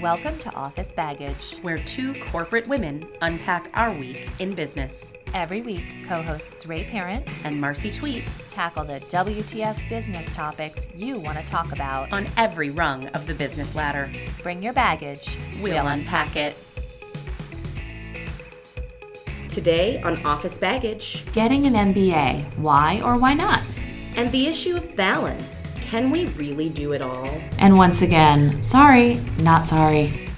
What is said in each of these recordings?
Welcome to Office Baggage. where two corporate women unpack our week in business. Every week, co hosts Ray Parent And Marcy Tweet tackle the WTF business topics you want to talk about. on every rung of the business ladder. Bring your baggage. We'll unpack it. Today on Office Baggage Getting an MBA. Why or why not? and the issue of balance. Can we really do it all? And once again, sorry, not sorry.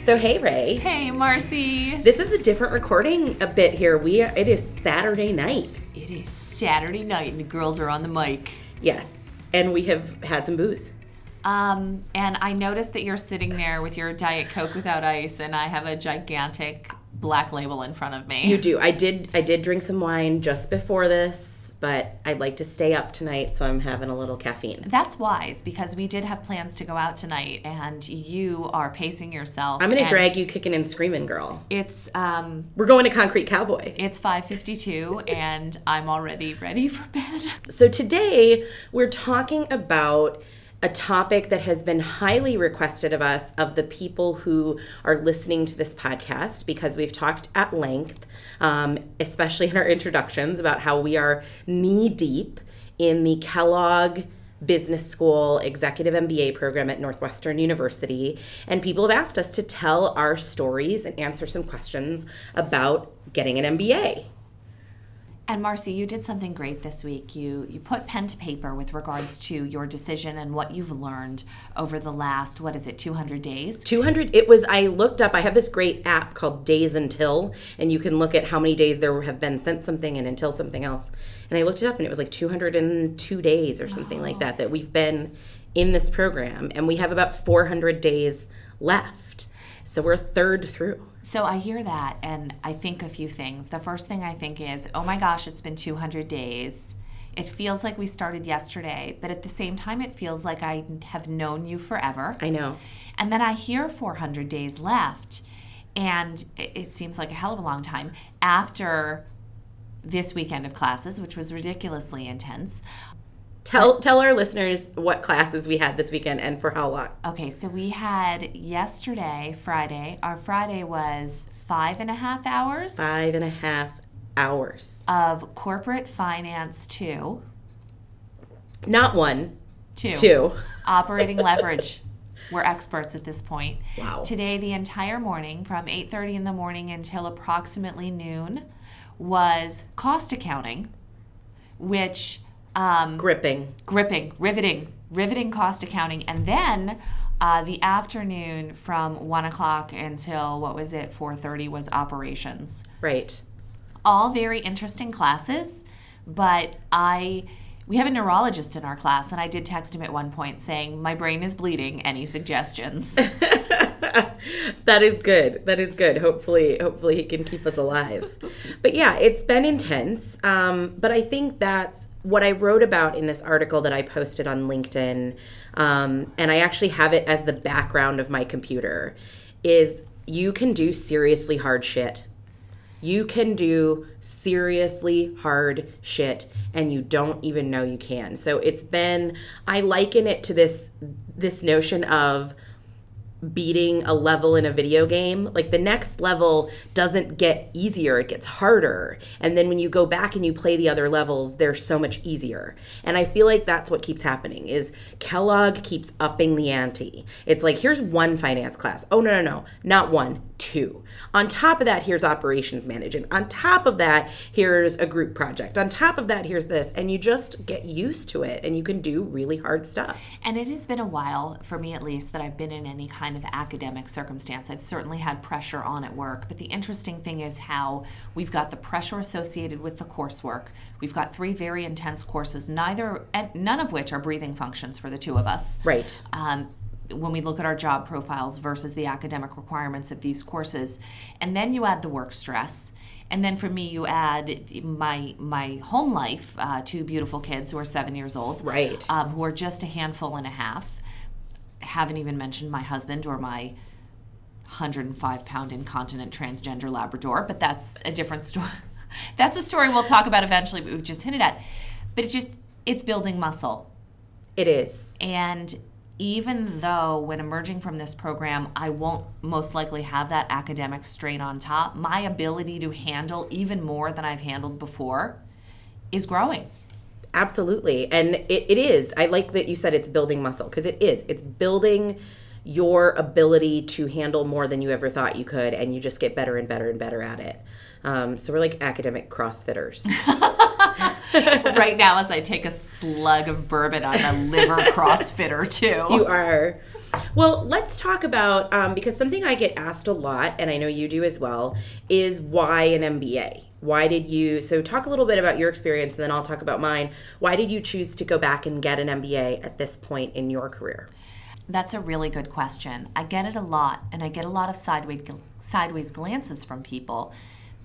So, hey, Ray. Hey, Marcy. This is a different recording a bit here. We are, it is Saturday night. It is Saturday night and the girls are on the mic. Yes. And we have had some booze. Um, and I noticed that you're sitting there with your Diet Coke without ice, and I have a gigantic black label in front of me. You do. I did I did drink some wine just before this, but I'd like to stay up tonight, so I'm having a little caffeine. That's wise because we did have plans to go out tonight, and you are pacing yourself. I'm gonna drag you kicking and screaming, girl. It's um, We're going to Concrete Cowboy. it's 5:52, and I'm already ready for bed. So today we're talking about a topic that has been highly requested of us of the people who are listening to this podcast because we've talked at length, um, especially in our introductions, about how we are knee deep in the Kellogg Business School Executive MBA program at Northwestern University. And people have asked us to tell our stories and answer some questions about getting an MBA. And Marcy, you did something great this week. You you put pen to paper with regards to your decision and what you've learned over the last what is it 200 days? 200 it was i looked up i have this great app called days until and you can look at how many days there have been since something and until something else and i looked it up and it was like 202 days or something like that that we've been in this program and we have about 400 days left so we're third through So I hear that and I think a few things. The first thing I think is, oh my gosh, it's been 200 days. It feels like we started yesterday, but at the same time, it feels like I have known you forever. i know And then I hear 400 days left, and it, it seems like a hell of a long time after this weekend of classes, which was ridiculously intense. Tell tell our listeners what classes we had this weekend and for how long Okay, so we had yesterday, Friday, our Friday was five and a half hours five and a half hours of corporate finance two. not one Two. two Operating leverage. We're experts at this point. Wow. Today, the entire morning, from 8:30 in the morning until approximately noon, was cost accounting, which um, gripping. Gripping, riveting, riveting cost accounting, and then uh, the afternoon from one o'clock until what was it, 4:30 was operations. Right. All very interesting classes, but I we have a neurologist in our class and I did text him at one point saying my brain is bleeding any suggestions. that is good. That is good. Hopefully, hopefully he can keep us alive. But yeah, it's been intense. Um, but I think that's what I wrote about in this article that I posted on LinkedIn, um, and I actually have it as the background of my computer. Is you can do seriously hard shit. You can do seriously hard shit and you don't even know you can. So it's been I liken it to this this notion of beating a level in a video game. Like the next level doesn't get easier it gets harder. And then when you go back and you play the other levels they're so much easier. And i feel like that's what keeps happening is kellogg keeps upping the ante. It's like here's one finance class. Oh no no no. Not one two on top of that here's operations management on top of that here's a group project on top of that here's this and you just get used to it and you can do really hard stuff and it has been a while for me at least that I've been in any kind of academic circumstance. I've certainly had pressure on at work, but the interesting thing is how we've got the pressure associated with the coursework. We've got three very intense courses, neither and none of which are breathing functions for the two of us. right um, when we look at our job profiles versus the academic requirements of these courses. And then you add the work stress. And then for me, you add my my home life, uh, two beautiful kids who are seven years old, Right. Um, who are just a handful and a half. Haven't even mentioned my husband or my 105 pound incontinent transgender Labrador, but that's a different story. That's a story we'll talk about eventually, but we've just hinted at. But it's just, it's building muscle. It is. And even though when emerging from this program, I won't most likely have that academic strain on top, my ability to handle even more than I've handled before is growing. Absolutely. And it, it is. I like that you said it's building muscle because it is. It's building your ability to handle more than you ever thought you could, and you just get better and better and better at it. Um, so we're like academic CrossFitters. right now, as I take a slug of bourbon, I'm a liver CrossFitter too. You are. Well, let's talk about um, because something I get asked a lot, and I know you do as well, is why an MBA? Why did you? So, talk a little bit about your experience, and then I'll talk about mine. Why did you choose to go back and get an MBA at this point in your career? That's a really good question. I get it a lot, and I get a lot of sideways sideways glances from people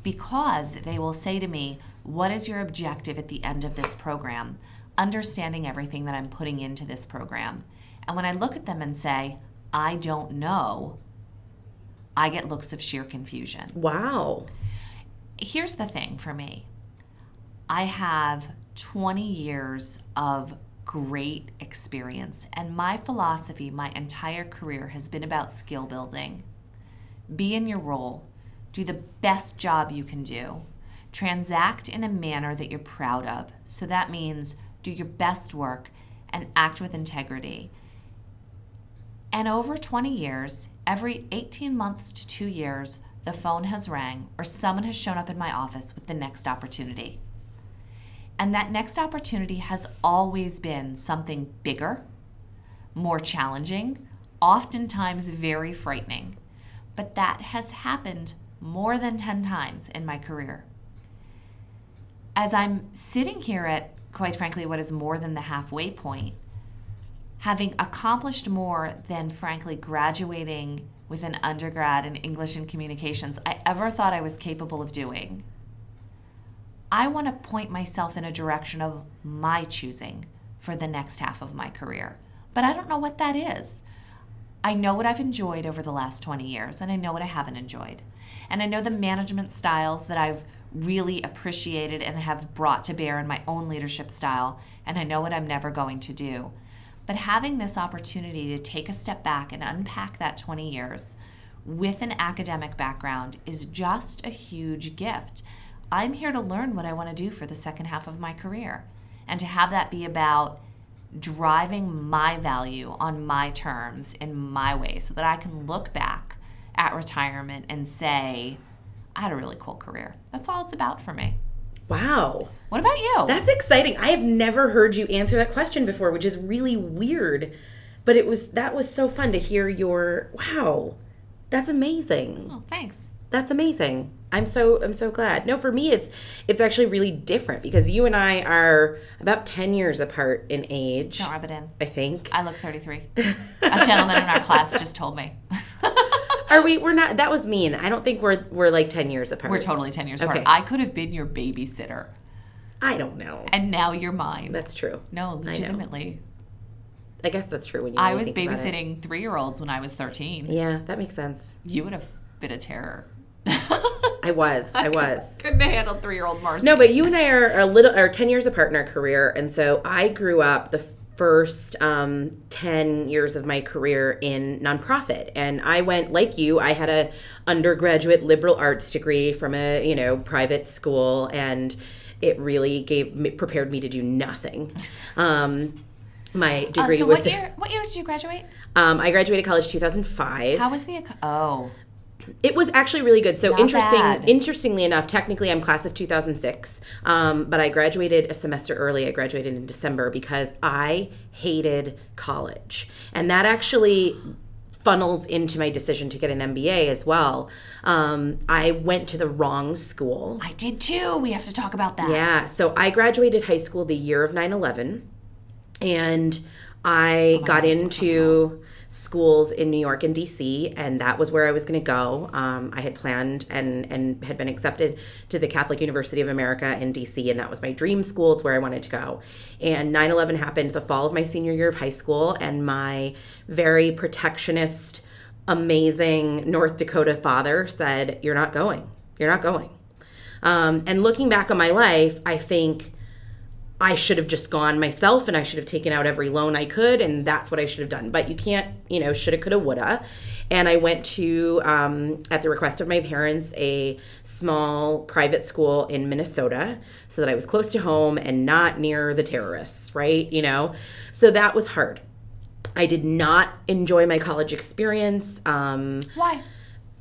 because they will say to me, "What is your objective at the end of this program?" Understanding everything that I'm putting into this program. And when I look at them and say, "I don't know," I get looks of sheer confusion. Wow here's the thing for me I have 20 years of great experience, and my philosophy my entire career has been about skill building. Be in your role, do the best job you can do, transact in a manner that you're proud of. So that means do your best work and act with integrity. And over 20 years, every 18 months to two years, the phone has rang, or someone has shown up in my office with the next opportunity. And that next opportunity has always been something bigger, more challenging, oftentimes very frightening. But that has happened more than 10 times in my career. As I'm sitting here at, quite frankly, what is more than the halfway point, having accomplished more than, frankly, graduating with an undergrad in English and communications I ever thought I was capable of doing. I want to point myself in a direction of my choosing for the next half of my career, but I don't know what that is. I know what I've enjoyed over the last 20 years, and I know what I haven't enjoyed. And I know the management styles that I've really appreciated and have brought to bear in my own leadership style, and I know what I'm never going to do. But having this opportunity to take a step back and unpack that 20 years with an academic background is just a huge gift. I'm here to learn what I want to do for the second half of my career and to have that be about driving my value on my terms in my way so that I can look back at retirement and say, I had a really cool career. That's all it's about for me. Wow. What about you? That's exciting. I have never heard you answer that question before, which is really weird. But it was that was so fun to hear your wow. That's amazing. Oh, thanks. That's amazing. I'm so I'm so glad. No, for me it's it's actually really different because you and I are about 10 years apart in age. Don't rub it in. I think. I look 33. A gentleman in our class just told me. Are we? We're not. That was mean. I don't think we're we're like ten years apart. We're totally ten years apart. I could have been your babysitter. I don't know. And now you're mine. That's true. No, legitimately. I, I guess that's true. When you I was babysitting three year olds when I was thirteen. Yeah, that makes sense. You would have been a terror. I was. I was. Couldn't handle three year old Marcy. No, but you and I are a little are ten years apart in our career, and so I grew up the first um, 10 years of my career in nonprofit. And i went like you i had a undergraduate liberal arts degree from a you know private school and it really gave me prepared me to do nothing. Um, my degree uh, so was what year, what year did you graduate? Um, i graduated college 2005 how was the oh it was actually really good. So Not interesting. Bad. Interestingly enough, technically I'm class of 2006, um, but I graduated a semester early. I graduated in December because I hated college, and that actually funnels into my decision to get an MBA as well. Um, I went to the wrong school. I did too. We have to talk about that. Yeah. So I graduated high school the year of 9 11, and I oh got into schools in New York and DC, and that was where I was going to go. Um, I had planned and and had been accepted to the Catholic University of America in DC, and that was my dream school. It's where I wanted to go. And 9 11 happened the fall of my senior year of high school, and my very protectionist, amazing North Dakota father said, You're not going. You're not going. Um, and looking back on my life, I think I should have just gone myself and I should have taken out every loan I could, and that's what I should have done. But you can't, you know, shoulda, coulda, woulda. And I went to, um, at the request of my parents, a small private school in Minnesota so that I was close to home and not near the terrorists, right? You know? So that was hard. I did not enjoy my college experience. Um, Why?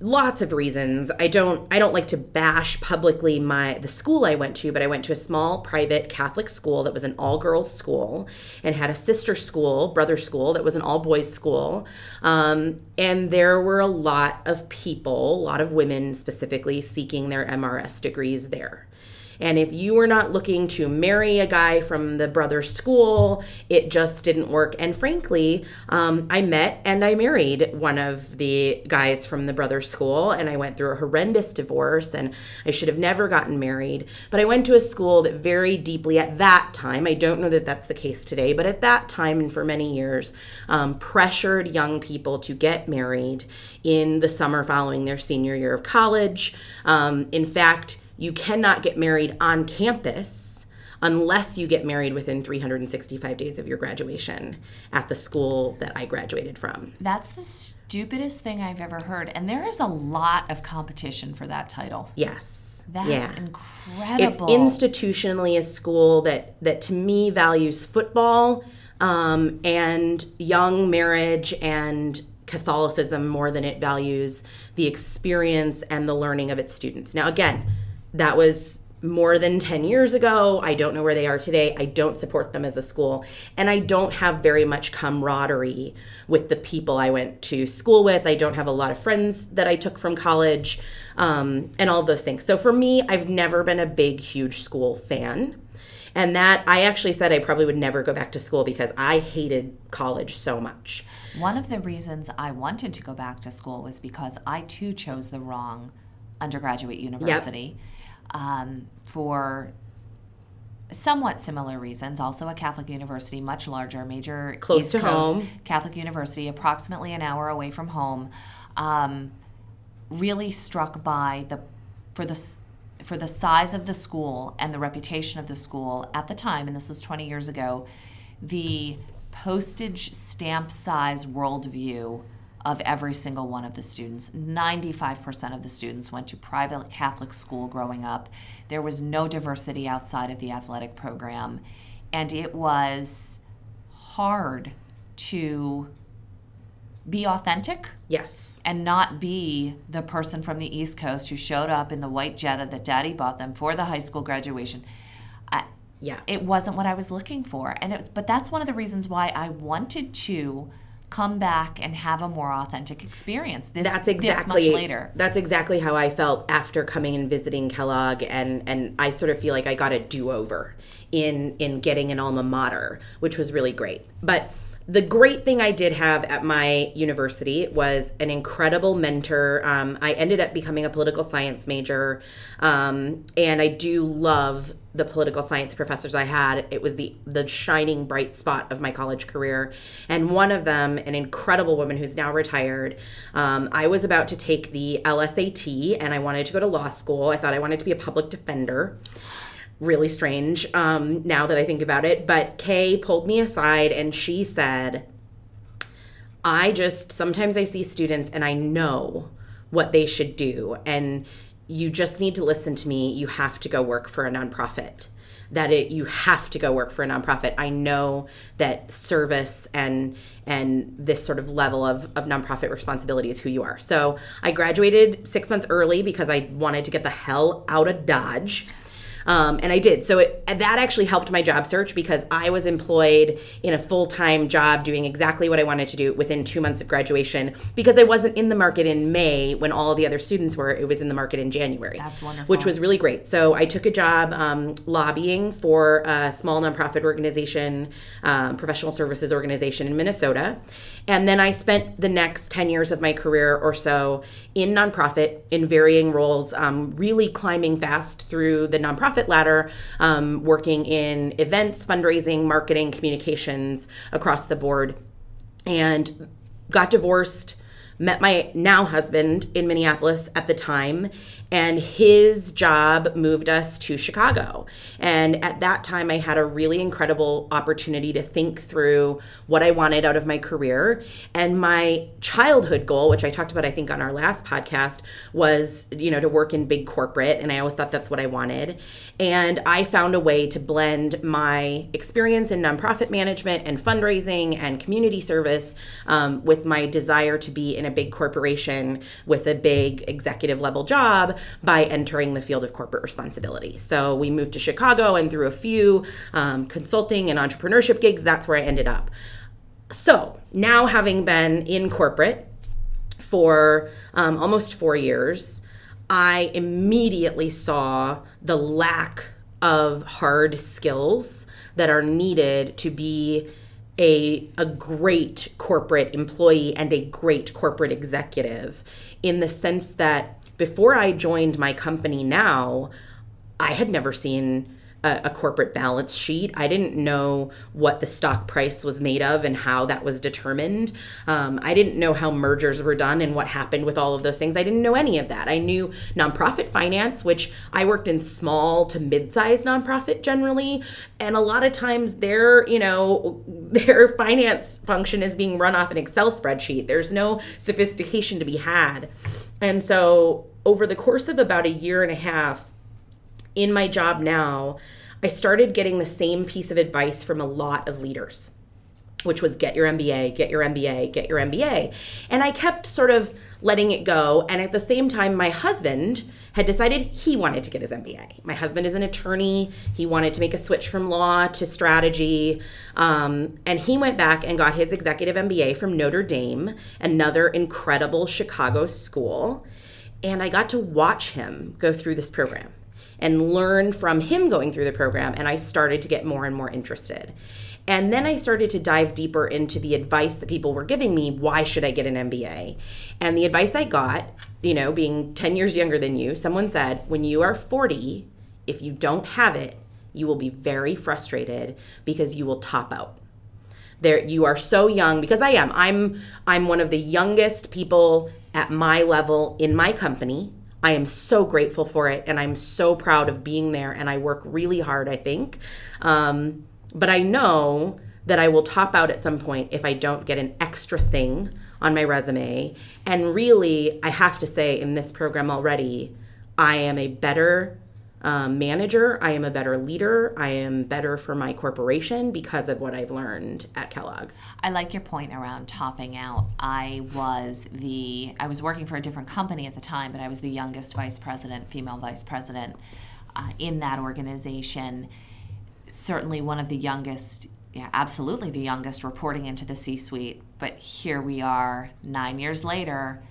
Lots of reasons. I don't i don't like to bash publicly my the school i went to but i went to a small private catholic school that was an all girls school and had a sister school brother school that was an all boys school. Um, and there were a lot of people a lot of women specifically seeking their mrs degrees there and if you were not looking to marry a guy from the brother's school, it just didn't work. And frankly, um, I met and I married one of the guys from the brother's school, and I went through a horrendous divorce, and I should have never gotten married. But I went to a school that very deeply at that time, I don't know that that's the case today, but at that time and for many years, um, pressured young people to get married in the summer following their senior year of college. Um, in fact, you cannot get married on campus unless you get married within 365 days of your graduation at the school that I graduated from. That's the stupidest thing I've ever heard. And there is a lot of competition for that title. Yes. That's yeah. incredible. It's institutionally a school that that to me values football um, and young marriage and Catholicism more than it values the experience and the learning of its students. Now, again, that was more than 10 years ago. I don't know where they are today. I don't support them as a school. And I don't have very much camaraderie with the people I went to school with. I don't have a lot of friends that I took from college um, and all of those things. So for me, I've never been a big, huge school fan. And that I actually said I probably would never go back to school because I hated college so much. One of the reasons I wanted to go back to school was because I too chose the wrong undergraduate university. Yep um, for somewhat similar reasons. Also, a Catholic university, much larger, major close East to Coast home. Catholic university, approximately an hour away from home. Um, really struck by the for the for the size of the school and the reputation of the school at the time, and this was 20 years ago, the postage stamp size worldview of every single one of the students. 95% of the students went to private Catholic school growing up. There was no diversity outside of the athletic program. And it was hard to be authentic. Yes. And not be the person from the East Coast who showed up in the white Jetta that daddy bought them for the high school graduation. I, yeah. It wasn't what I was looking for. And it, but that's one of the reasons why I wanted to come back and have a more authentic experience. This, that's exactly this later. That's exactly how I felt after coming and visiting Kellogg, and and I sort of feel like I got a do over in in getting an alma mater, which was really great. But the great thing I did have at my university was an incredible mentor. Um, I ended up becoming a political science major, um, and I do love the political science professors I had. It was the the shining bright spot of my college career, and one of them, an incredible woman who's now retired. Um, I was about to take the LSAT, and I wanted to go to law school. I thought I wanted to be a public defender really strange um, now that I think about it. But Kay pulled me aside and she said, I just sometimes I see students and I know what they should do. And you just need to listen to me. You have to go work for a nonprofit. That it you have to go work for a nonprofit. I know that service and and this sort of level of, of nonprofit responsibility is who you are. So I graduated six months early because I wanted to get the hell out of Dodge. Um, and I did. So it, that actually helped my job search because I was employed in a full time job doing exactly what I wanted to do within two months of graduation because I wasn't in the market in May when all the other students were. It was in the market in January. That's wonderful. Which was really great. So I took a job um, lobbying for a small nonprofit organization, um, professional services organization in Minnesota. And then I spent the next 10 years of my career or so in nonprofit in varying roles, um, really climbing fast through the nonprofit ladder, um, working in events, fundraising, marketing, communications across the board, and got divorced met my now husband in Minneapolis at the time, and his job moved us to Chicago. And at that time, I had a really incredible opportunity to think through what I wanted out of my career. And my childhood goal, which I talked about, I think, on our last podcast, was, you know, to work in big corporate. And I always thought that's what I wanted. And I found a way to blend my experience in nonprofit management and fundraising and community service um, with my desire to be in a big corporation with a big executive level job by entering the field of corporate responsibility. So we moved to Chicago, and through a few um, consulting and entrepreneurship gigs, that's where I ended up. So now, having been in corporate for um, almost four years, I immediately saw the lack of hard skills that are needed to be a, a great corporate employee and a great corporate executive in the sense that before I joined my company now, I had never seen a, a, corporate balance sheet. I didn't know what the stock price was made of and how that was determined. Um, I didn't know how mergers were done and what happened with all of those things. I didn't know any of that. I knew nonprofit finance, which I worked in small to mid-sized nonprofit generally, and a lot of times their, you know, their finance function is being run off an Excel spreadsheet. There's no sophistication to be had. And so over the course of about a year and a half in my job now, I started getting the same piece of advice from a lot of leaders, which was get your MBA, get your MBA, get your MBA. And I kept sort of letting it go. And at the same time, my husband had decided he wanted to get his MBA. My husband is an attorney. He wanted to make a switch from law to strategy. Um, and he went back and got his executive MBA from Notre Dame, another incredible Chicago school. And I got to watch him go through this program and learn from him going through the program. And I started to get more and more interested. And then I started to dive deeper into the advice that people were giving me. Why should I get an MBA? And the advice I got, you know, being 10 years younger than you, someone said, when you are 40, if you don't have it, you will be very frustrated because you will top out. There you are so young because I am. I'm I'm one of the youngest people at my level in my company. I am so grateful for it and I'm so proud of being there and I work really hard, I think. Um, but I know that I will top out at some point if I don't get an extra thing on my resume. And really, I have to say, in this program already, I am a better um, manager. I am a better leader. I am better for my corporation because of what I've learned at Kellogg. I like your point around topping out. I was the I was working for a different company at the time, but I was the youngest vice president, female vice president uh, in that organization. Certainly one of the youngest. Yeah, absolutely the youngest reporting into the C suite. But here we are nine years later,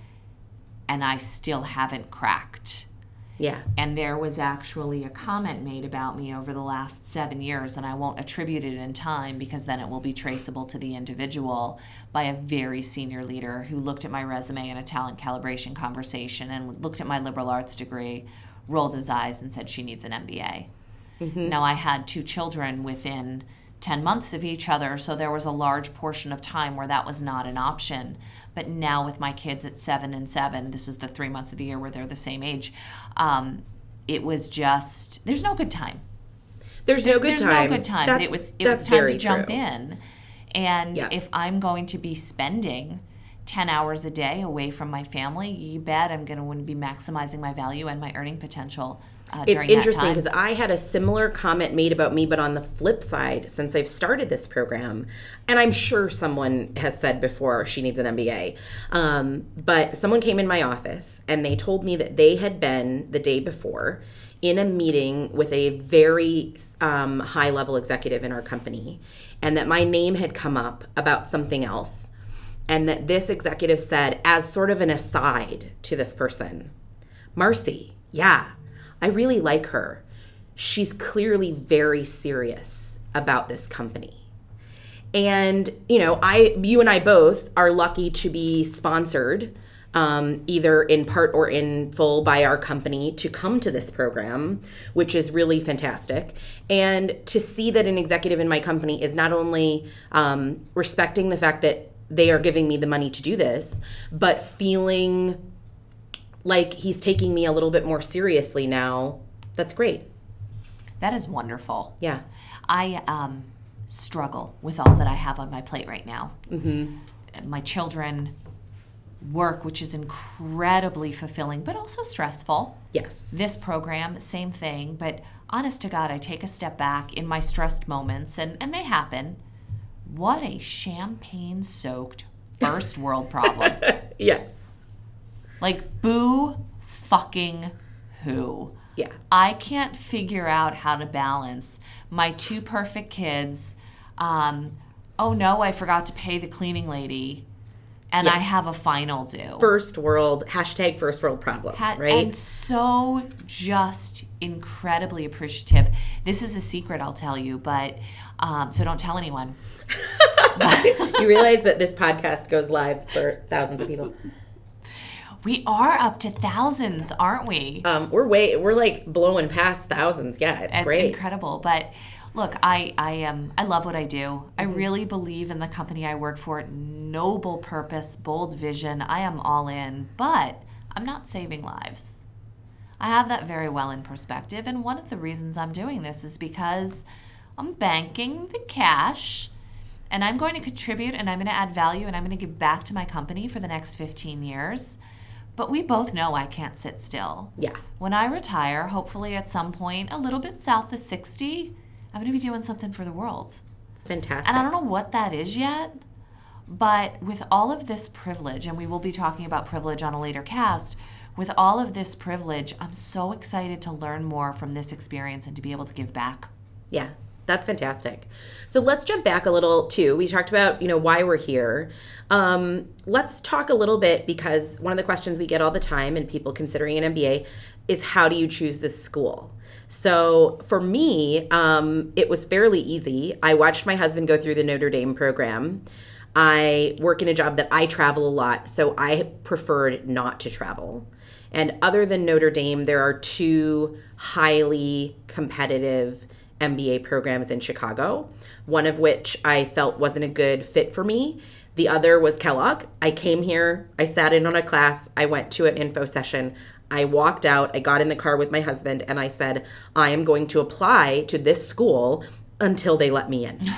and I still haven't cracked yeah. And there was actually a comment made about me over the last seven years, and I won't attribute it in time because then it will be traceable to the individual by a very senior leader who looked at my resume in a talent calibration conversation and looked at my liberal arts degree, rolled his eyes, and said she needs an MBA. Mm-hmm. Now, I had two children within 10 months of each other, so there was a large portion of time where that was not an option. But now, with my kids at seven and seven, this is the three months of the year where they're the same age, um, it was just, there's no good time. There's, no good there's time. There's no good time. That's, it was, it was time to jump true. in. And yeah. if I'm going to be spending 10 hours a day away from my family, you bet I'm going to be maximizing my value and my earning potential uh, it's interesting because I had a similar comment made about me, but on the flip side, since I've started this program, and I'm sure someone has said before she needs an MBA, um, but someone came in my office and they told me that they had been the day before in a meeting with a very um, high level executive in our company, and that my name had come up about something else. And that this executive said, as sort of an aside to this person, Marcy, yeah, I really like her. She's clearly very serious about this company. And, you know, I you and I both are lucky to be sponsored um, either in part or in full by our company to come to this program, which is really fantastic. And to see that an executive in my company is not only um, respecting the fact that they are giving me the money to do this, but feeling like he's taking me a little bit more seriously now. That's great. That is wonderful. Yeah. I um, struggle with all that I have on my plate right now. Mm-hmm. My children, work, which is incredibly fulfilling, but also stressful. Yes. This program, same thing. But honest to God, I take a step back in my stressed moments, and, and they happen. What a champagne soaked first world problem. yes. Like, boo fucking who? Yeah. I can't figure out how to balance my two perfect kids. Um, oh no, I forgot to pay the cleaning lady, and Yeah. I have a final due. First world, hashtag first world problems, Ha- right? And so just incredibly appreciative. This is a secret, I'll tell you, but um, so don't tell anyone. you realize that this podcast goes live for thousands of people. We are up to thousands, aren't we? Um, we're way, we're like blowing past thousands. Yeah, it's, It's great. incredible. But look, I I am I love what I do. I Mm-hmm. really believe in the company I work for. Noble purpose, bold vision. I am all in, but I'm not saving lives. I have that very well in perspective, and one of the reasons I'm doing this is because I'm banking the cash and I'm going to contribute and I'm going to add value and I'm going to give back to my company for the next 15 years. But we both know I can't sit still. Yeah. When I retire, hopefully at some point, a little bit south of 60, I'm going to be doing something for the world. It's fantastic. And I don't know what that is yet, but with all of this privilege, and we will be talking about privilege on a later cast, with all of this privilege, I'm so excited to learn more from this experience and to be able to give back. Yeah, that's fantastic. So let's jump back a little too. We talked about you know why we're here. Um, let's talk a little bit because one of the questions we get all the time, and people considering an MBA, is how do you choose this school? So for me, um, it was fairly easy. I watched my husband go through the Notre Dame program. I work in a job that I travel a lot, so I preferred not to travel. And other than Notre Dame, there are two highly competitive MBA programs in Chicago, one of which I felt wasn't a good fit for me. The other was Kellogg. I came here, I sat in on a class, I went to an info session. I walked out, I got in the car with my husband, and I said, I am going to apply to this school until they let me in.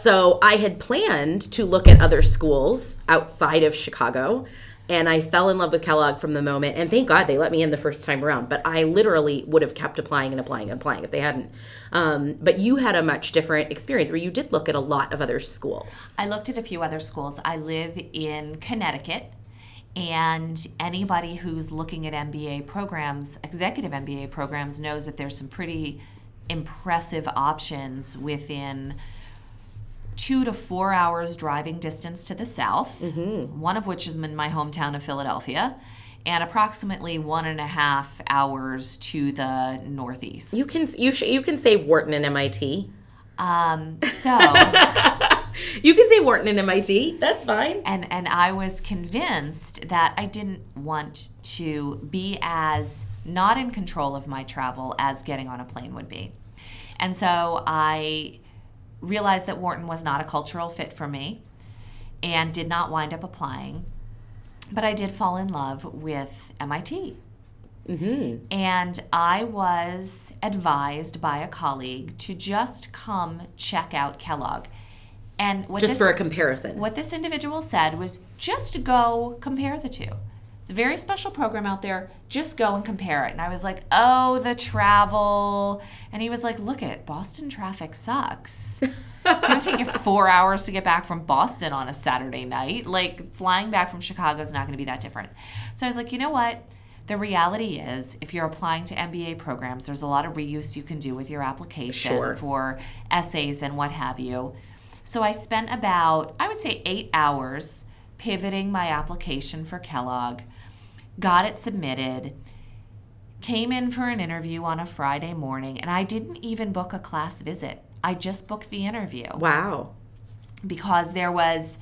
So I had planned to look at other schools outside of Chicago. And I fell in love with Kellogg from the moment. And thank God they let me in the first time around. But I literally would have kept applying and applying and applying if they hadn't. Um, but you had a much different experience where you did look at a lot of other schools. I looked at a few other schools. I live in Connecticut, and anybody who's looking at MBA programs, executive MBA programs, knows that there's some pretty impressive options within two to four hours driving distance to the south, one of which is in my hometown of Philadelphia, and approximately one and a half hours to the northeast. You can you sh- you can say Wharton and MIT. Um, so. You can say Wharton and MIT. That's fine. and and I was convinced that I didn't want to be as not in control of my travel as getting on a plane would be. And so I realized that Wharton was not a cultural fit for me and did not wind up applying. But I did fall in love with MIT. Mm-hmm. And I was advised by a colleague to just come check out Kellogg. And what Just this, for a comparison. what this individual said was just go compare the two. It's a very special program out there. Just go and compare it. And I was like, oh, the travel. And he was like, look it, Boston traffic sucks. it's going to take you four hours to get back from Boston on a Saturday night. Like, flying back from Chicago is not going to be that different. So I was like, you know what? The reality is, if you're applying to MBA programs, there's a lot of reuse you can do with your application Sure. for essays and what have you. So I spent about, I would say, eight hours pivoting my application for Kellogg, got it submitted, came in for an interview on a Friday morning, and I didn't even book a class visit. I just booked the interview wow. because there was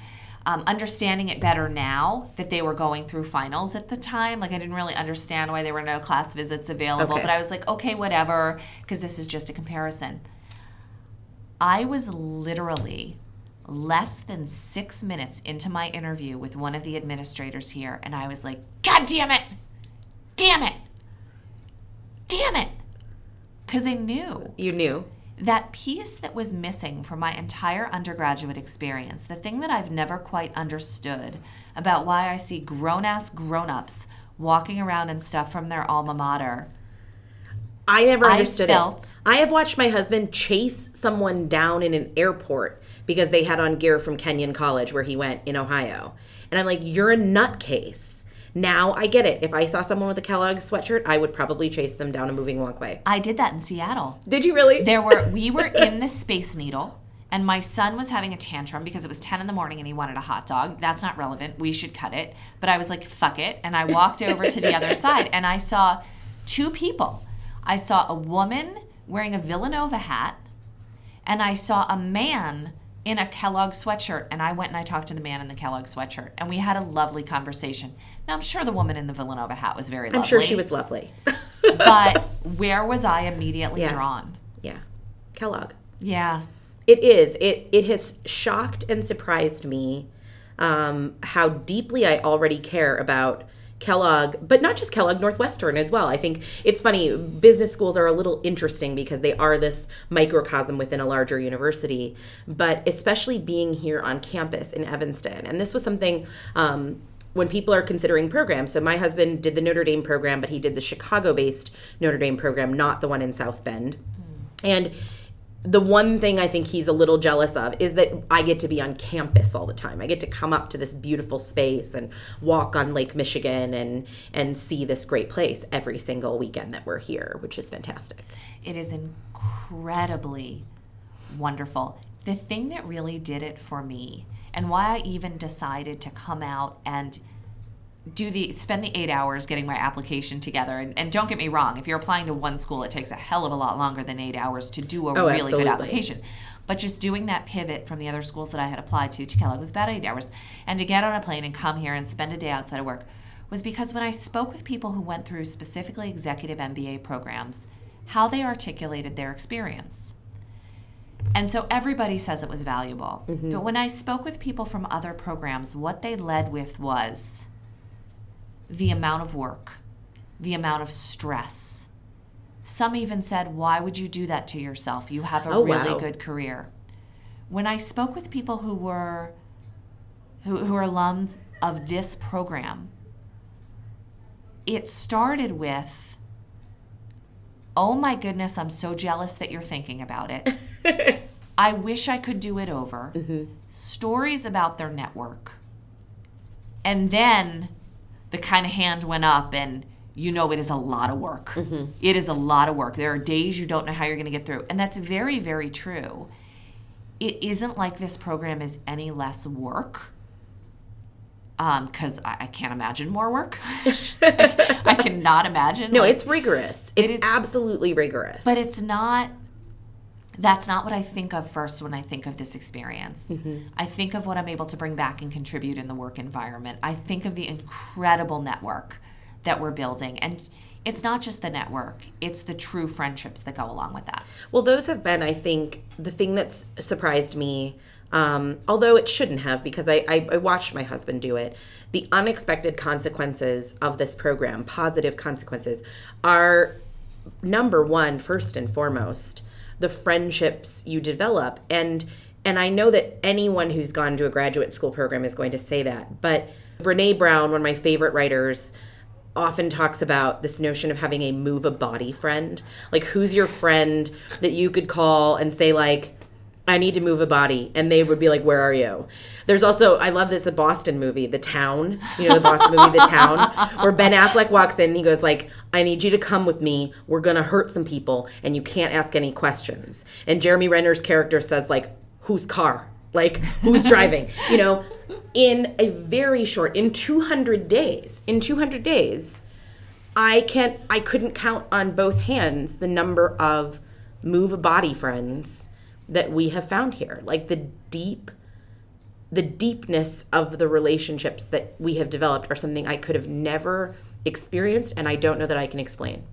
um, understanding it better now that they were going through finals at the time. Like I didn't really understand why there were no class visits available, Okay. but I was like, okay, whatever, because this is just a comparison. I was literally less than six minutes into my interview with one of the administrators here, and I was like, God damn it! Damn it! Damn it! Because I knew You knew. that piece that was missing from my entire undergraduate experience, the thing that I've never quite understood about why I see grown ass grown ups walking around and stuff from their alma mater. I never I understood felt- it. I have watched my husband chase someone down in an airport because they had on gear from Kenyon College where he went in Ohio. And I'm like, you're a nutcase. Now I get it. If I saw someone with a Kellogg's sweatshirt, I would probably chase them down a moving walkway. I did that in Seattle. Did you really? There were we were in the Space Needle, and my son was having a tantrum because it was ten in the morning and he wanted a hot dog. That's not relevant. We should cut it. But I was like, fuck it, and I walked over to the other side, and I saw two people. I saw a woman wearing a Villanova hat, and I saw a man in a Kellogg sweatshirt. And I went and I talked to the man in the Kellogg sweatshirt, and we had a lovely conversation. Now I'm sure the woman in the Villanova hat was very lovely. I'm sure she was lovely. But where was I immediately Yeah. drawn? yeah. Kellogg. Yeah. It is. It it has shocked and surprised me um, how deeply I already care about Kellogg, but not just Kellogg, Northwestern as well. I think it's funny. Business schools are a little interesting because they are this microcosm within a larger university, but especially being here on campus in Evanston. And this was something. Um, when people are considering programs, so my husband did the Notre Dame program, but he did the Chicago based Notre Dame program, not the one in South Bend. And the one thing I think he's a little jealous of is that I get to be on campus all the time. I get to come up to this beautiful space and walk on Lake Michigan and and see this great place every single weekend that we're here, which is fantastic. It is incredibly wonderful. The thing that really did it for me, and why I even decided to come out and do the spend the eight hours getting my application together. And, and don't get me wrong if you're applying to one school it takes a hell of a lot longer than eight hours to do a Oh, really good application. But just doing that pivot from the other schools that i had applied to to kellogg was about eight hours. And to get on a plane and come here and spend a day outside of work was because when i spoke with people who went through specifically executive mba programs how they articulated their experience. And so everybody says it was valuable. Mm-hmm. But when I spoke with people from other programs, what they led with was the amount of work, the amount of stress. Some even said, Why would you do that to yourself? You have a Oh, really wow. good career. When I spoke with people who were who, who are alums of this program, it started with Oh my goodness, I'm so jealous that you're thinking about it. I wish I could do it over. Mm-hmm. Stories about their network. And then the kind of hand went up, and you know it is a lot of work. Mm-hmm. It is a lot of work. There are days you don't know how you're going to get through. And that's very, very true. It isn't like this program is any less work. Um, because I, I can't imagine more work. I, I cannot imagine. No, like- it's rigorous. It's is- absolutely rigorous. but it's not that's not what I think of first when I think of this experience. Mm-hmm. I think of what I'm able to bring back and contribute in the work environment. I think of the incredible network that we're building. And it's not just the network, it's the true friendships that go along with that. Well, those have been, I think, the thing that's surprised me, um, although it shouldn't have, because I, I, I watched my husband do it. The unexpected consequences of this program, positive consequences, are number one, first and foremost, the friendships you develop. And and I know that anyone who's gone to a graduate school program is going to say that. But Brene Brown, one of my favorite writers, often talks about this notion of having a move a body friend. Like who's your friend that you could call and say like I need to move a body and they would be like where are you? There's also I love this a Boston movie, The Town. You know the Boston movie The Town where Ben Affleck walks in and he goes like I need you to come with me. We're going to hurt some people and you can't ask any questions. And Jeremy Renner's character says like whose car? Like who's driving? You know, in a very short in 200 days, in 200 days, I can't I couldn't count on both hands the number of move a body friends that we have found here. Like the deep the deepness of the relationships that we have developed are something I could have never experienced and I don't know that I can explain.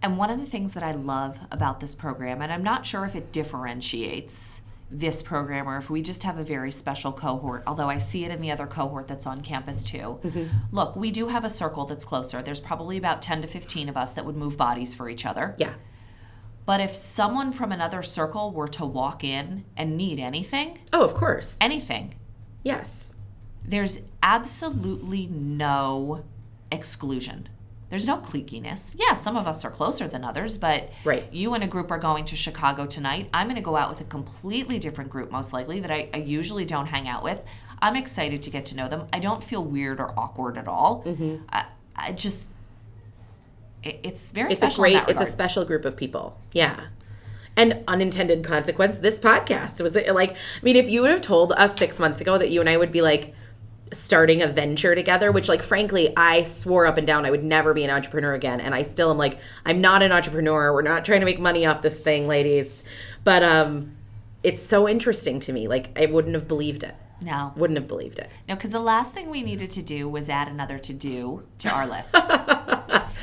And one of the things that I love about this program, and I'm not sure if it differentiates this program or if we just have a very special cohort, although I see it in the other cohort that's on campus too. Mm-hmm. Look, we do have a circle that's closer. There's probably about 10 to 15 of us that would move bodies for each other. Yeah. But if someone from another circle were to walk in and need anything, Oh, of course. anything, Yes. there's absolutely no exclusion. There's no cliquiness. Yeah, some of us are closer than others, but Right. you and a group are going to Chicago tonight. I'm going to go out with a completely different group, most likely, that I, I usually don't hang out with. I'm excited to get to know them. I don't feel weird or awkward at all. Mm-hmm. I, I just, it's very It's a special in great it's a special group of people. Yeah. And unintended consequence, this podcast was it like I mean, if you would have told us six months ago that you and I would be like starting a venture together, which like frankly I swore up and down I would never be an entrepreneur again. And I still am like, I'm not an entrepreneur. We're not trying to make money off this thing, ladies. But um it's so interesting to me. Like I wouldn't have believed it. No, Wouldn't have believed it. No, because the last thing we needed to do was add another to do to our lists.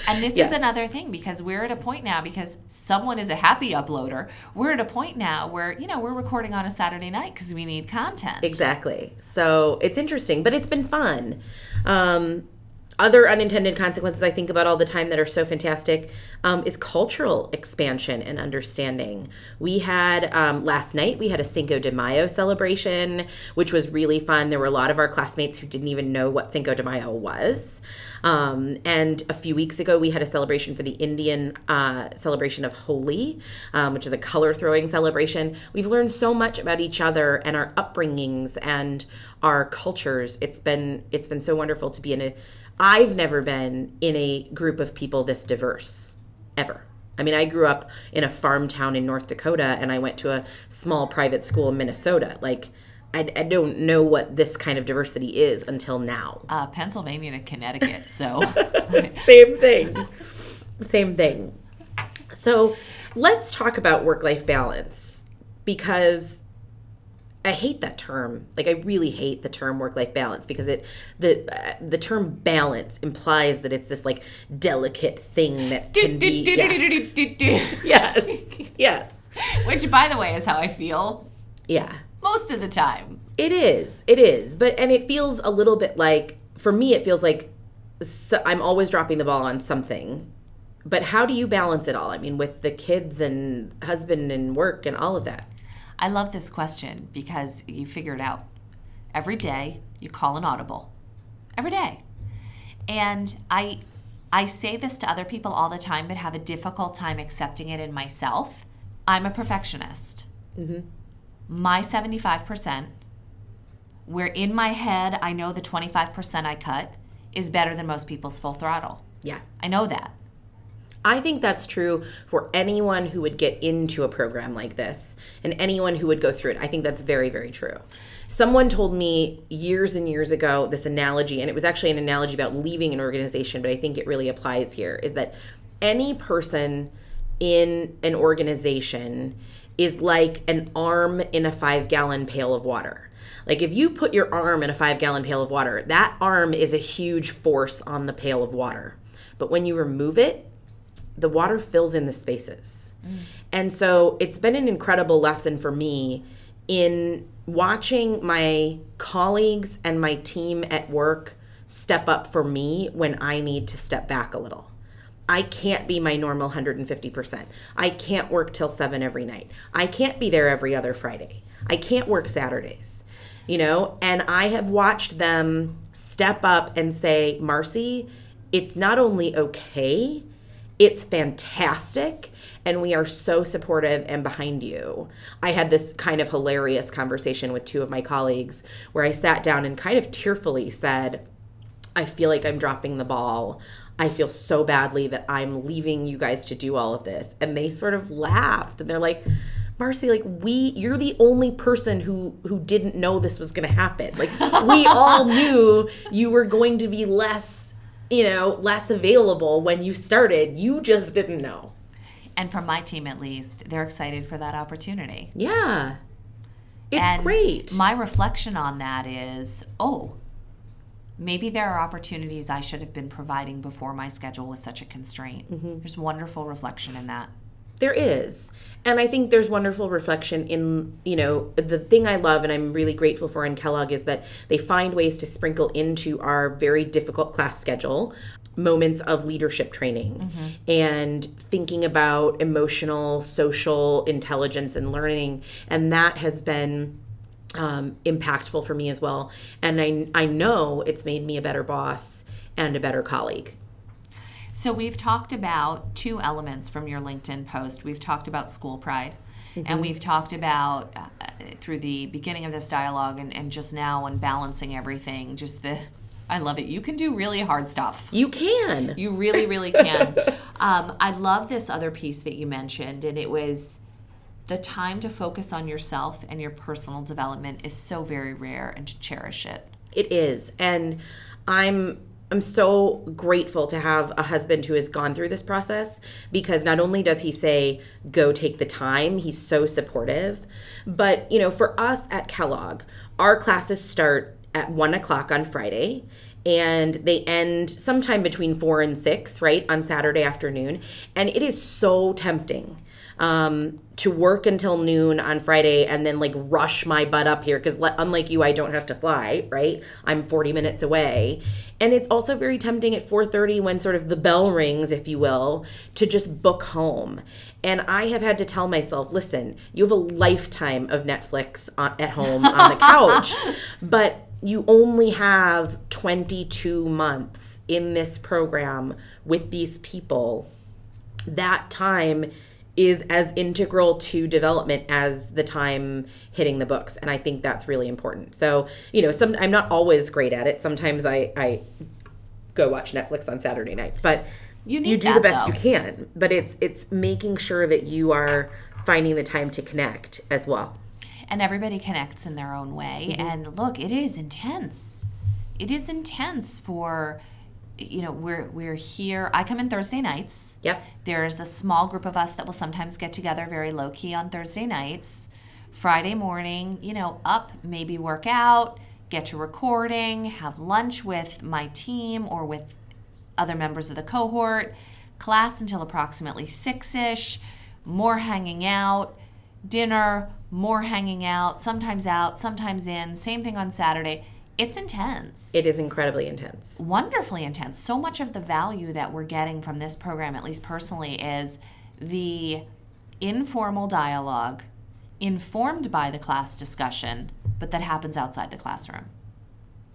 and this Yes. is another thing because we're at a point now because someone is a happy uploader. We're at a point now where, you know, we're recording on a Saturday night because we need content. Exactly. So it's interesting, but it's been fun. Um, other unintended consequences I think about all the time that are so fantastic um, is cultural expansion and understanding. We had um, last night we had a Cinco de Mayo celebration, which was really fun. There were a lot of our classmates who didn't even know what Cinco de Mayo was. Um, and a few weeks ago, we had a celebration for the Indian uh, celebration of Holi, um, which is a color throwing celebration. We've learned so much about each other and our upbringings and our cultures. It's been it's been so wonderful to be in a. I've never been in a group of people this diverse ever. I mean, I grew up in a farm town in North Dakota, and I went to a small private school in Minnesota. Like. I, I don't know what this kind of diversity is until now. Uh, Pennsylvania to Connecticut. So Same thing. Same thing. So let's talk about work life balance because I hate that term. Like I really hate the term work life balance because it the uh, the term balance implies that it's this like delicate thing that can be yeah. yes yes Which, by the way, is how I feel yeah most of the time. It is. It is. But and it feels a little bit like for me it feels like so I'm always dropping the ball on something. But how do you balance it all? I mean with the kids and husband and work and all of that. I love this question because you figure it out. Every day you call an audible. Every day. And I I say this to other people all the time but have a difficult time accepting it in myself. I'm a perfectionist. Mm-hmm. My 75%, where in my head I know the 25% I cut is better than most people's full throttle. Yeah. I know that. I think that's true for anyone who would get into a program like this and anyone who would go through it. I think that's very, very true. Someone told me years and years ago this analogy, and it was actually an analogy about leaving an organization, but I think it really applies here is that any person in an organization is like an arm in a five gallon pail of water. Like if you put your arm in a five gallon pail of water, that arm is a huge force on the pail of water. But when you remove it, the water fills in the spaces. Mm. And so it's been an incredible lesson for me in watching my colleagues and my team at work step up for me when I need to step back a little. I can't be my normal 150%. I can't work till 7 every night. I can't be there every other Friday. I can't work Saturdays. You know, and I have watched them step up and say, "Marcy, it's not only okay, it's fantastic and we are so supportive and behind you. I had this kind of hilarious conversation with two of my colleagues where I sat down and kind of tearfully said, I feel like I'm dropping the ball. I feel so badly that I'm leaving you guys to do all of this. And they sort of laughed and they're like, Marcy, like we you're the only person who who didn't know this was going to happen. Like we all knew you were going to be less, you know, less available when you started. You just didn't know. And from my team at least, they're excited for that opportunity. Yeah. It's and great. My reflection on that is, oh, maybe there are opportunities I should have been providing before my schedule was such a constraint. Mm-hmm. There's wonderful reflection in that. There is. And I think there's wonderful reflection in, you know, the thing I love and I'm really grateful for in Kellogg is that they find ways to sprinkle into our very difficult class schedule moments of leadership training mm-hmm. and thinking about emotional, social intelligence and learning. And that has been um, impactful for me as well. And I, I know it's made me a better boss and a better colleague. So we've talked about two elements from your LinkedIn post. We've talked about school pride. Mm-hmm. And we've talked about uh, through the beginning of this dialogue and, and just now and balancing everything, just the I love it. You can do really hard stuff. You can. You really, really can. um, I love this other piece that you mentioned, and it was the time to focus on yourself and your personal development is so very rare and to cherish it. It is. And I'm I'm so grateful to have a husband who has gone through this process because not only does he say, go take the time, he's so supportive. But, you know, for us at Kellogg, our classes start at one o'clock on Friday and they end sometime between four and six, right, on Saturday afternoon. And it is so tempting um, to work until noon on Friday and then like rush my butt up here because unlike you, I don't have to fly, right? I'm 40 minutes away. And it's also very tempting at 4:30 when sort of the bell rings, if you will, to just book home. And I have had to tell myself, listen, you have a lifetime of Netflix at home on the couch, but you only have 22 months in this program with these people. That time is as integral to development as the time hitting the books and i think that's really important. So you know some i'm not always great at it. Sometimes i i go watch netflix on saturday night but you, you do that, the best though. you can but it's it's making sure that you are finding the time to connect as well. And everybody connects in their own way. Mm-hmm. and look it is intense. It is intense for you know we're we're here. I come in thursday nights. Yep. There's a small group of us that will sometimes get together very low key on thursday nights. Friday morning you know up maybe work out get to recording have lunch with my team or with other members of the cohort class until approximately six-ish more hanging out dinner more hanging out sometimes out sometimes in same thing on saturday it's intense. It is incredibly intense. Wonderfully intense. So much of the value that we're getting from this program, at least personally, is the informal dialogue informed by the class discussion, but that happens outside the classroom.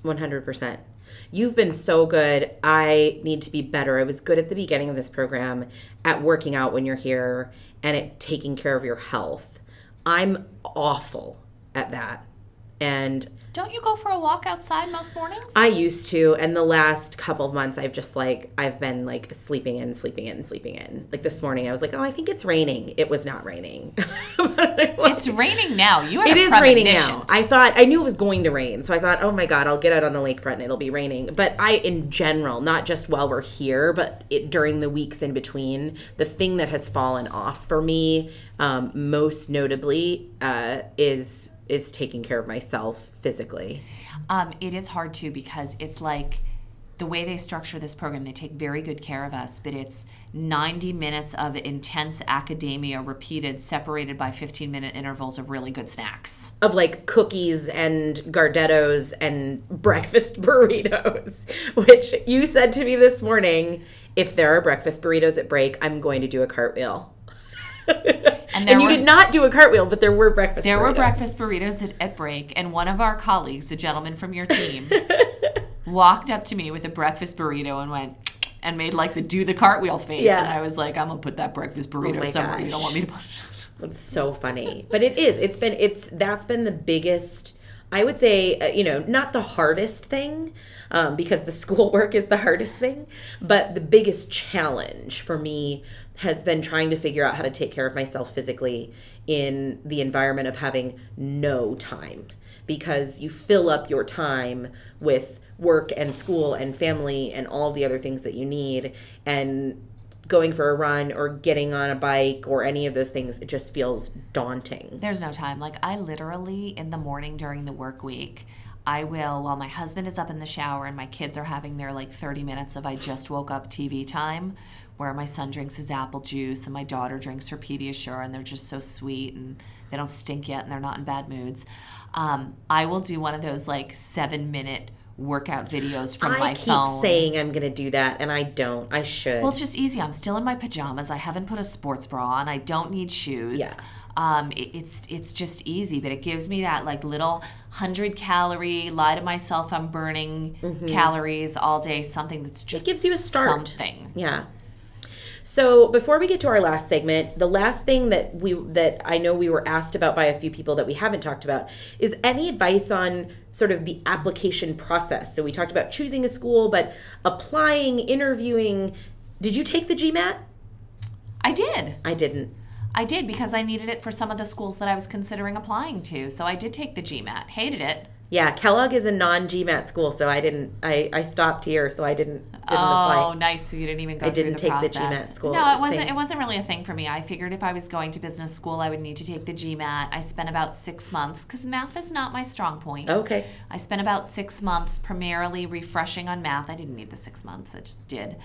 100%. You've been so good. I need to be better. I was good at the beginning of this program at working out when you're here and at taking care of your health. I'm awful at that. And don't you go for a walk outside most mornings? I used to, and the last couple of months, I've just like I've been like sleeping in, sleeping in, sleeping in. Like this morning, I was like, oh, I think it's raining. It was not raining. it's raining now. You have it is raining now. I thought I knew it was going to rain, so I thought, oh my god, I'll get out on the lakefront and it'll be raining. But I, in general, not just while we're here, but it, during the weeks in between, the thing that has fallen off for me, um, most notably, uh, is is taking care of myself physically. Um, it is hard too because it's like the way they structure this program, they take very good care of us, but it's 90 minutes of intense academia repeated, separated by 15 minute intervals of really good snacks. Of like cookies and Gardettos and breakfast burritos, which you said to me this morning if there are breakfast burritos at break, I'm going to do a cartwheel. and, and you were, did not do a cartwheel, but there were breakfast. There burritos. were breakfast burritos at, at break, and one of our colleagues, a gentleman from your team, walked up to me with a breakfast burrito and went and made like the do the cartwheel face, yeah. and I was like, I'm gonna put that breakfast burrito oh somewhere. Gosh. You don't want me to put. It's so funny, but it is. It's been. It's that's been the biggest. I would say, uh, you know, not the hardest thing, um, because the schoolwork is the hardest thing, but the biggest challenge for me has been trying to figure out how to take care of myself physically in the environment of having no time. Because you fill up your time with work and school and family and all the other things that you need and going for a run or getting on a bike or any of those things it just feels daunting. There's no time. Like i literally in the morning during the work week I will, while my husband is up in the shower and my kids are having their like 30 minutes of I just woke up TV time, where my son drinks his apple juice and my daughter drinks her Pediasure and they're just so sweet and they don't stink yet and they're not in bad moods. Um, I will do one of those like seven minute workout videos from. I my keep phone. saying I'm going to do that, and I don't. I should. Well, it's just easy. I'm still in my pajamas. I haven't put a sports bra on. I don't need shoes. Yeah. Um, it, it's it's just easy, but it gives me that like little hundred calorie lie to myself. I'm burning calories all day. Something that's just Mm-hmm. gives you a start. Something. Yeah. So before we get to our last segment, the last thing that we that I know we were asked about by a few people that we haven't talked about is any advice on sort of the application process. So we talked about choosing a school, but applying, interviewing. Did you take the GMAT? I did. I didn't. I did because I needed it for some of the schools that I was considering applying to. So I did take the GMAT. Hated it. Yeah, Kellogg is a non-GMAT school, so I didn't. I I stopped here, so I didn't didn't oh, apply. nice! So you didn't even go. I didn't the take the. GMAT school No, it wasn't. thing. It wasn't really a thing for me. I figured if I was going to business school, I would need to take the GMAT. I spent about six months because math is not my strong point. Okay. I spent about six months primarily refreshing on math. I didn't need the six months. I just did,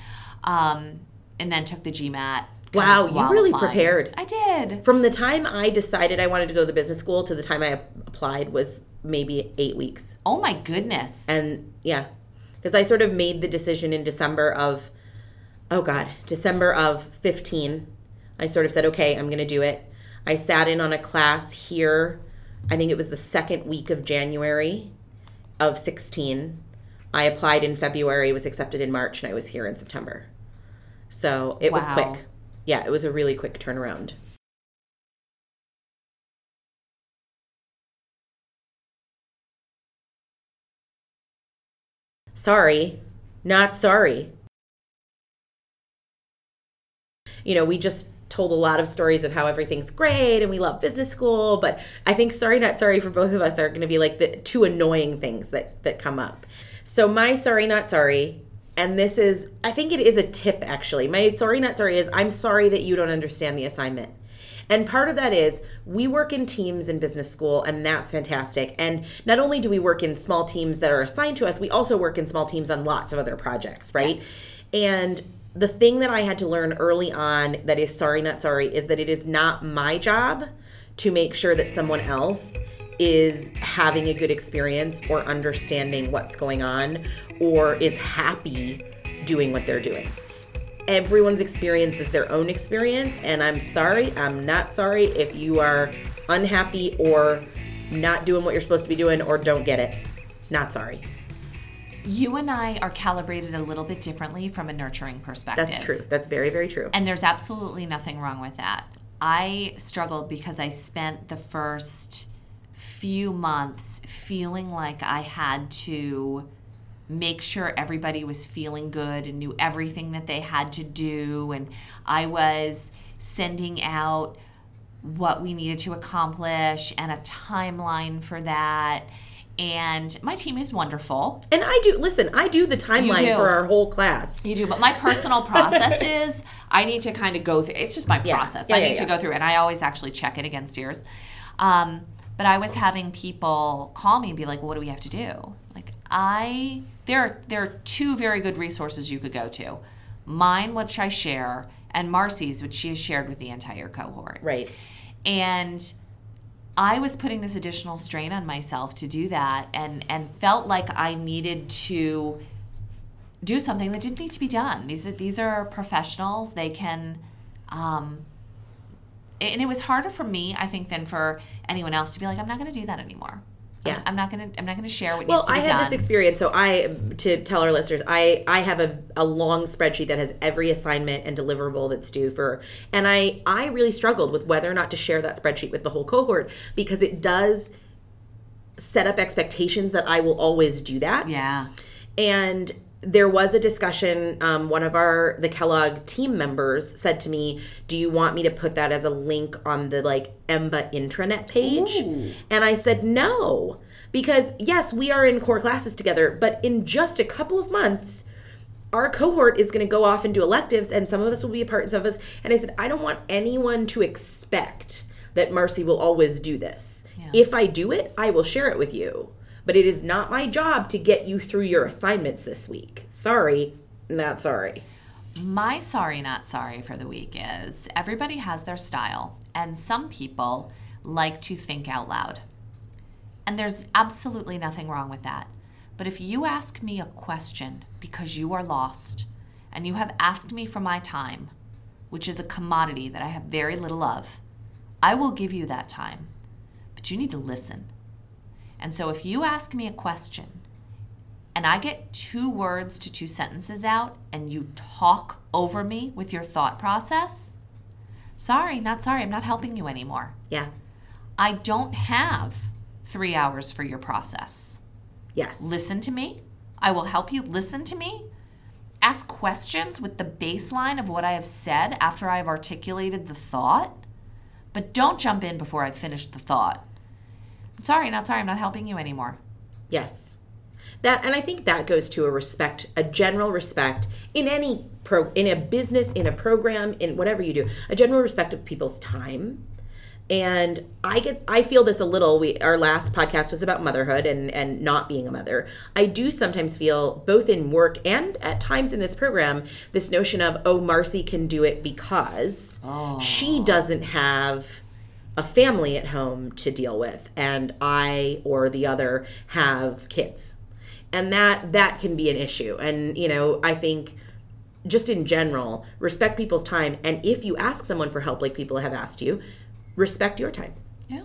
um, and then took the GMAT. Wow, you really applying. prepared. I did. From the time I decided I wanted to go to the business school to the time I applied was maybe eight weeks. Oh my goodness. And yeah, because I sort of made the decision in December of, oh God, December of 15. I sort of said, okay, I'm going to do it. I sat in on a class here. I think it was the second week of January of 16. I applied in February, was accepted in March, and I was here in September. So it was quick. Yeah, it was a really quick turnaround. Sorry, not sorry. You know, we just told a lot of stories of how everything's great and we love business school, but I think sorry not sorry for both of us are going to be like the two annoying things that that come up. So my sorry not sorry and this is I think it is a tip actually. My sorry not sorry is I'm sorry that you don't understand the assignment. And part of that is we work in teams in business school, and that's fantastic. And not only do we work in small teams that are assigned to us, we also work in small teams on lots of other projects, right? Yes. And the thing that I had to learn early on that is sorry, not sorry, is that it is not my job to make sure that someone else is having a good experience or understanding what's going on or is happy doing what they're doing. Everyone's experience is their own experience and i'm sorry i'm not sorry if you are unhappy or not doing what you're supposed to be doing or don't get it. Not sorry. You and I are calibrated a little bit differently from a nurturing perspective. that's true. That's very very true. And there's absolutely nothing wrong with that. I struggled because I spent the first few months feeling like I had to make sure everybody was feeling good and knew everything that they had to do. And I was sending out what we needed to accomplish and a timeline for that. And my team is wonderful. and i do listen i do the timeline do. for our whole class You do, but my personal process is I need to kind of go through. It's just my process. Yeah, I yeah, need to go through, and I always actually check it against yours. Um, but I was having people call me and be like, "What do we have to do?" Like I, there, are, there are two very good resources you could go to. Mine, which I share, and Marcy's, which she has shared with the entire cohort. right And I was putting this additional strain on myself to do that and and felt like I needed to do something that didn't need to be done. These are these are professionals. They can um and it was harder for me, I think, than for anyone else to be like, I'm not gonna do that anymore. Yeah. I'm, I'm not gonna I'm not gonna share what well needs to i be had done. this experience so i to tell our listeners i i have a, a long spreadsheet that has every assignment and deliverable that's due for and i i really struggled with whether or not to share that spreadsheet with the whole cohort because it does set up expectations that i will always do that yeah. and there was a discussion um, one of our the kellogg team members said to me do you want me to put that as a link on the like emba intranet page Ooh. and i said no because yes we are in core classes together but in just a couple of months our cohort is going to go off and do electives and some of us will be a part of some of us and i said i don't want anyone to expect that marcy will always do this Yeah. if i do it i will share it with you but it is not my job to get you through your assignments this week. Sorry, not sorry. My sorry, not sorry for the week is everybody has their style, and some people like to think out loud. And there's absolutely nothing wrong with that. But if you ask me a question because you are lost and you have asked me for my time, which is a commodity that I have very little of, I will give you that time. But you need to listen. And so if you ask me a question and I get two words to two sentences out and you talk over me with your thought process, sorry, not sorry, I'm not helping you anymore. Yeah. I don't have three hours for your process. Yes. Listen to me. I will help you listen to me. Ask questions with the baseline of what I have said after I have articulated the thought. But don't jump in before I've finished the thought. Sorry, not sorry, I'm not helping you anymore. Yes. That and I think that goes to a respect, a general respect in any pro in a business, in a program, in whatever you do, a general respect of people's time. And I get I feel this a little. We our last podcast was about motherhood and and not being a mother. I do sometimes feel both in work and at times in this program this notion of oh Marcy can do it because she doesn't have a family at home to deal with and I or the other have kids. And that that can be an issue. And you know, I think just in general, respect people's time and if you ask someone for help like people have asked you, respect your time. Yeah.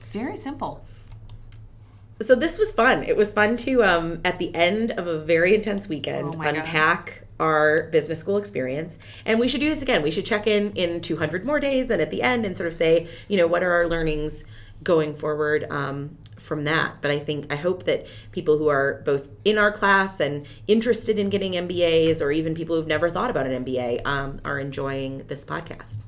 It's very simple. So this was fun. It was fun to um at the end of a very intense weekend Oh unpack our business school experience. And we should do this again. We should check in in 200 more days and at the end and sort of say, you know, what are our learnings going forward um, from that. But I think I hope that people who are both in our class and interested in getting MBAs or even people who've never thought about an MBA um, are enjoying this podcast.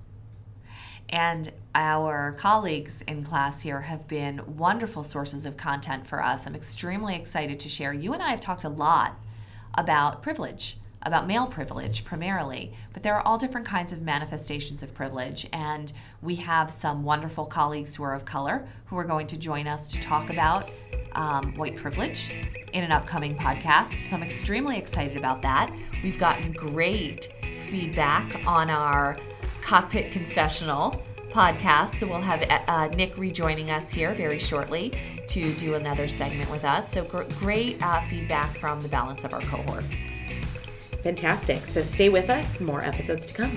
And our colleagues in class here have been wonderful sources of content for us. I'm extremely excited to share. You and I have talked a lot about privilege, about male privilege primarily, but there are all different kinds of manifestations of privilege. And we have some wonderful colleagues who are of color who are going to join us to talk about um, white privilege in an upcoming podcast. So I'm extremely excited about that. We've gotten great feedback on our Cockpit Confessional podcast. So we'll have uh, Nick rejoining us here very shortly to do another segment with us. So gr- great uh, feedback from the balance of our cohort. Fantastic. So stay with us, more episodes to come.